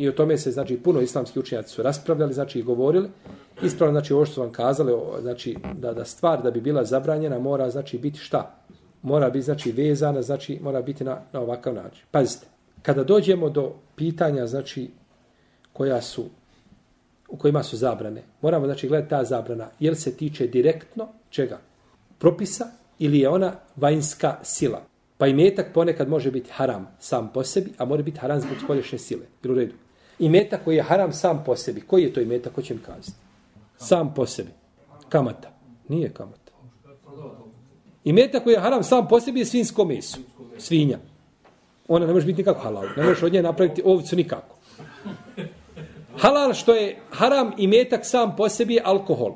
I o tome se, znači, puno islamski učenjaci su raspravljali, znači, i govorili. Ispravno, znači, ovo što su vam kazali, znači, da, da stvar da bi bila zabranjena mora, znači, biti šta? Mora biti, znači, vezana, znači, mora biti na, na ovakav način. Pazite, kada dođemo do pitanja, znači, koja su, u kojima su zabrane, moramo, znači, gledati ta zabrana, jel se tiče direktno čega? Propisa ili je ona vanjska sila? Pa i metak ponekad može biti haram sam po sebi, a može biti haram zbog spolješnje sile. Bilo u redu. I meta koji je haram sam po sebi. Koji je to i meta, Ko će mi kazati? Sam po sebi. Kamata. Nije kamata. I meta koji je haram sam po sebi je svinsko meso. Svinja. Ona ne može biti nikako halal. Ne možeš od nje napraviti ovcu nikako. Halal što je haram i metak sam po sebi je alkohol.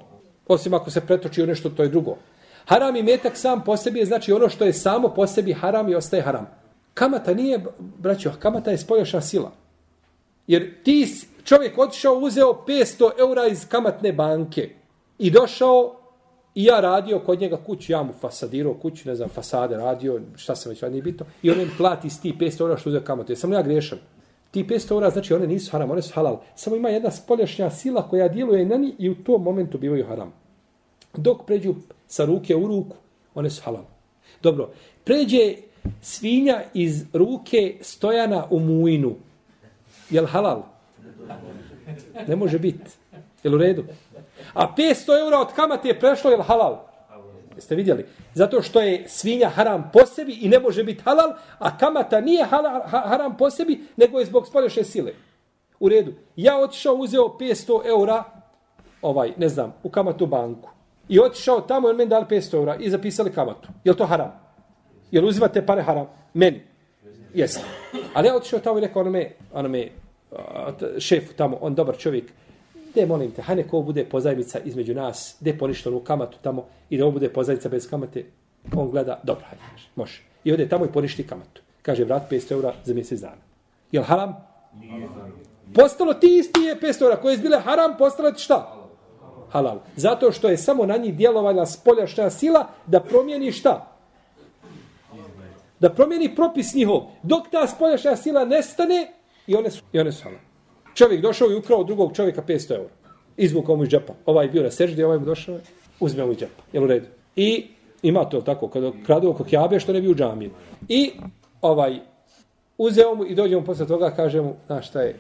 Osim ako se pretoči u nešto, to je drugo. Haram i metak sam po sebi je znači ono što je samo po sebi haram i ostaje haram. Kamata nije, braćo, kamata je spoljaša sila. Jer ti čovjek otišao, uzeo 500 eura iz kamatne banke i došao i ja radio kod njega kuću, ja mu fasadirao kuću, ne znam, fasade radio, šta sam već radio, nije bitno. I on im plati s ti 500 eura što uzeo kamatu. Ja sam ja grešan. Ti 500 eura, znači one nisu haram, one su halal. Samo ima jedna spoljašnja sila koja djeluje na njih i u tom momentu bivaju haram. Dok pređu sa ruke u ruku, one su halal. Dobro, pređe svinja iz ruke stojana u mujnu. Je li halal? Ne može biti. Je u redu? A 500 eura od kamate je prešlo, je li halal? Jeste vidjeli? Zato što je svinja haram po sebi i ne može biti halal, a kamata nije halal, haram po sebi, nego je zbog spolješne sile. U redu. Ja otišao, uzeo 500 eura, ovaj, ne znam, u kamatu banku. I otišao tamo, on meni dali 500 eura i zapisali kamatu. Je to haram? Je li uzimate pare haram? Meni. Jeste. Ali ja otišao tamo i rekao onome, onome šefu tamo, on dobar čovjek, de molim te, hajde ko bude pozajmica između nas, de poništa onu kamatu tamo i da ovo bude pozajmica bez kamate, on gleda, dobro, hajde, može. I ode tamo i poništi kamatu. Kaže, vrat 500 eura za mjesec dana. Je li haram? Postalo ti isti je 500 eura. Koje je bile haram, postalo ti šta? Halal. Zato što je samo na njih djelovala spoljašnja sila da promijeni šta? Da promijeni propis njihov. Dok ta spoljašnja sila nestane, i one su, i one su halal. Čovjek došao i ukrao drugog čovjeka 500 eura. Izvukao mu iz džepa. Ovaj bio na seždi, ovaj mu došao, uzme mu iz džepa. Jel u redu? I ima to tako, kada kradu oko kjabe, što ne bi u džamiju. I ovaj, uzeo mu i dođe mu posle toga, kaže mu, znaš šta je,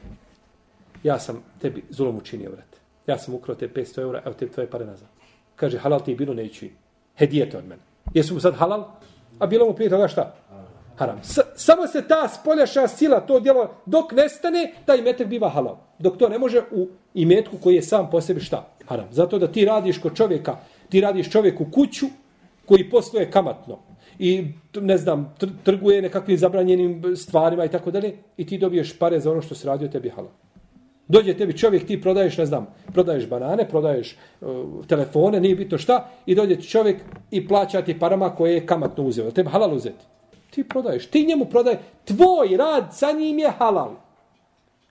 ja sam tebi zulom učinio, vrat. Ja sam ukrao te 500 eura, evo te tvoje pare nazad. Kaže, halal ti je bilo, neću i. Hedijete od mene. Jesu mu sad halal? A bilo mu prije toga šta? Haram. S samo se ta spoljaša sila, to djelo, dok nestane, taj metak biva halal. Dok to ne može u imetku koji je sam po sebi šta? Haram. Zato da ti radiš kod čovjeka, ti radiš čovjeku kuću koji posluje kamatno i ne znam, trguje nekakvim zabranjenim stvarima i tako dalje i ti dobiješ pare za ono što se radio tebi halal. Dođe tebi čovjek, ti prodaješ, ne znam, prodaješ banane, prodaješ uh, telefone, nije bitno šta, i dođe ti čovjek i plaća ti parama koje je kamatno uzeo. Tebi halal uzeti. Ti prodaješ, ti njemu prodaje, tvoj rad sa njim je halal.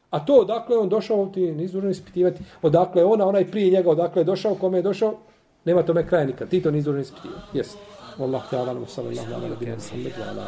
A to odakle on došao, ti je nizdužan ispitivati, odakle ona, onaj prije njega, odakle je došao, kome je došao, nema tome kraja nikad. Ti to ne izdužno ispitivati. Jesi. Wallahu ta'ala, sallallahu alaihi wa sallam,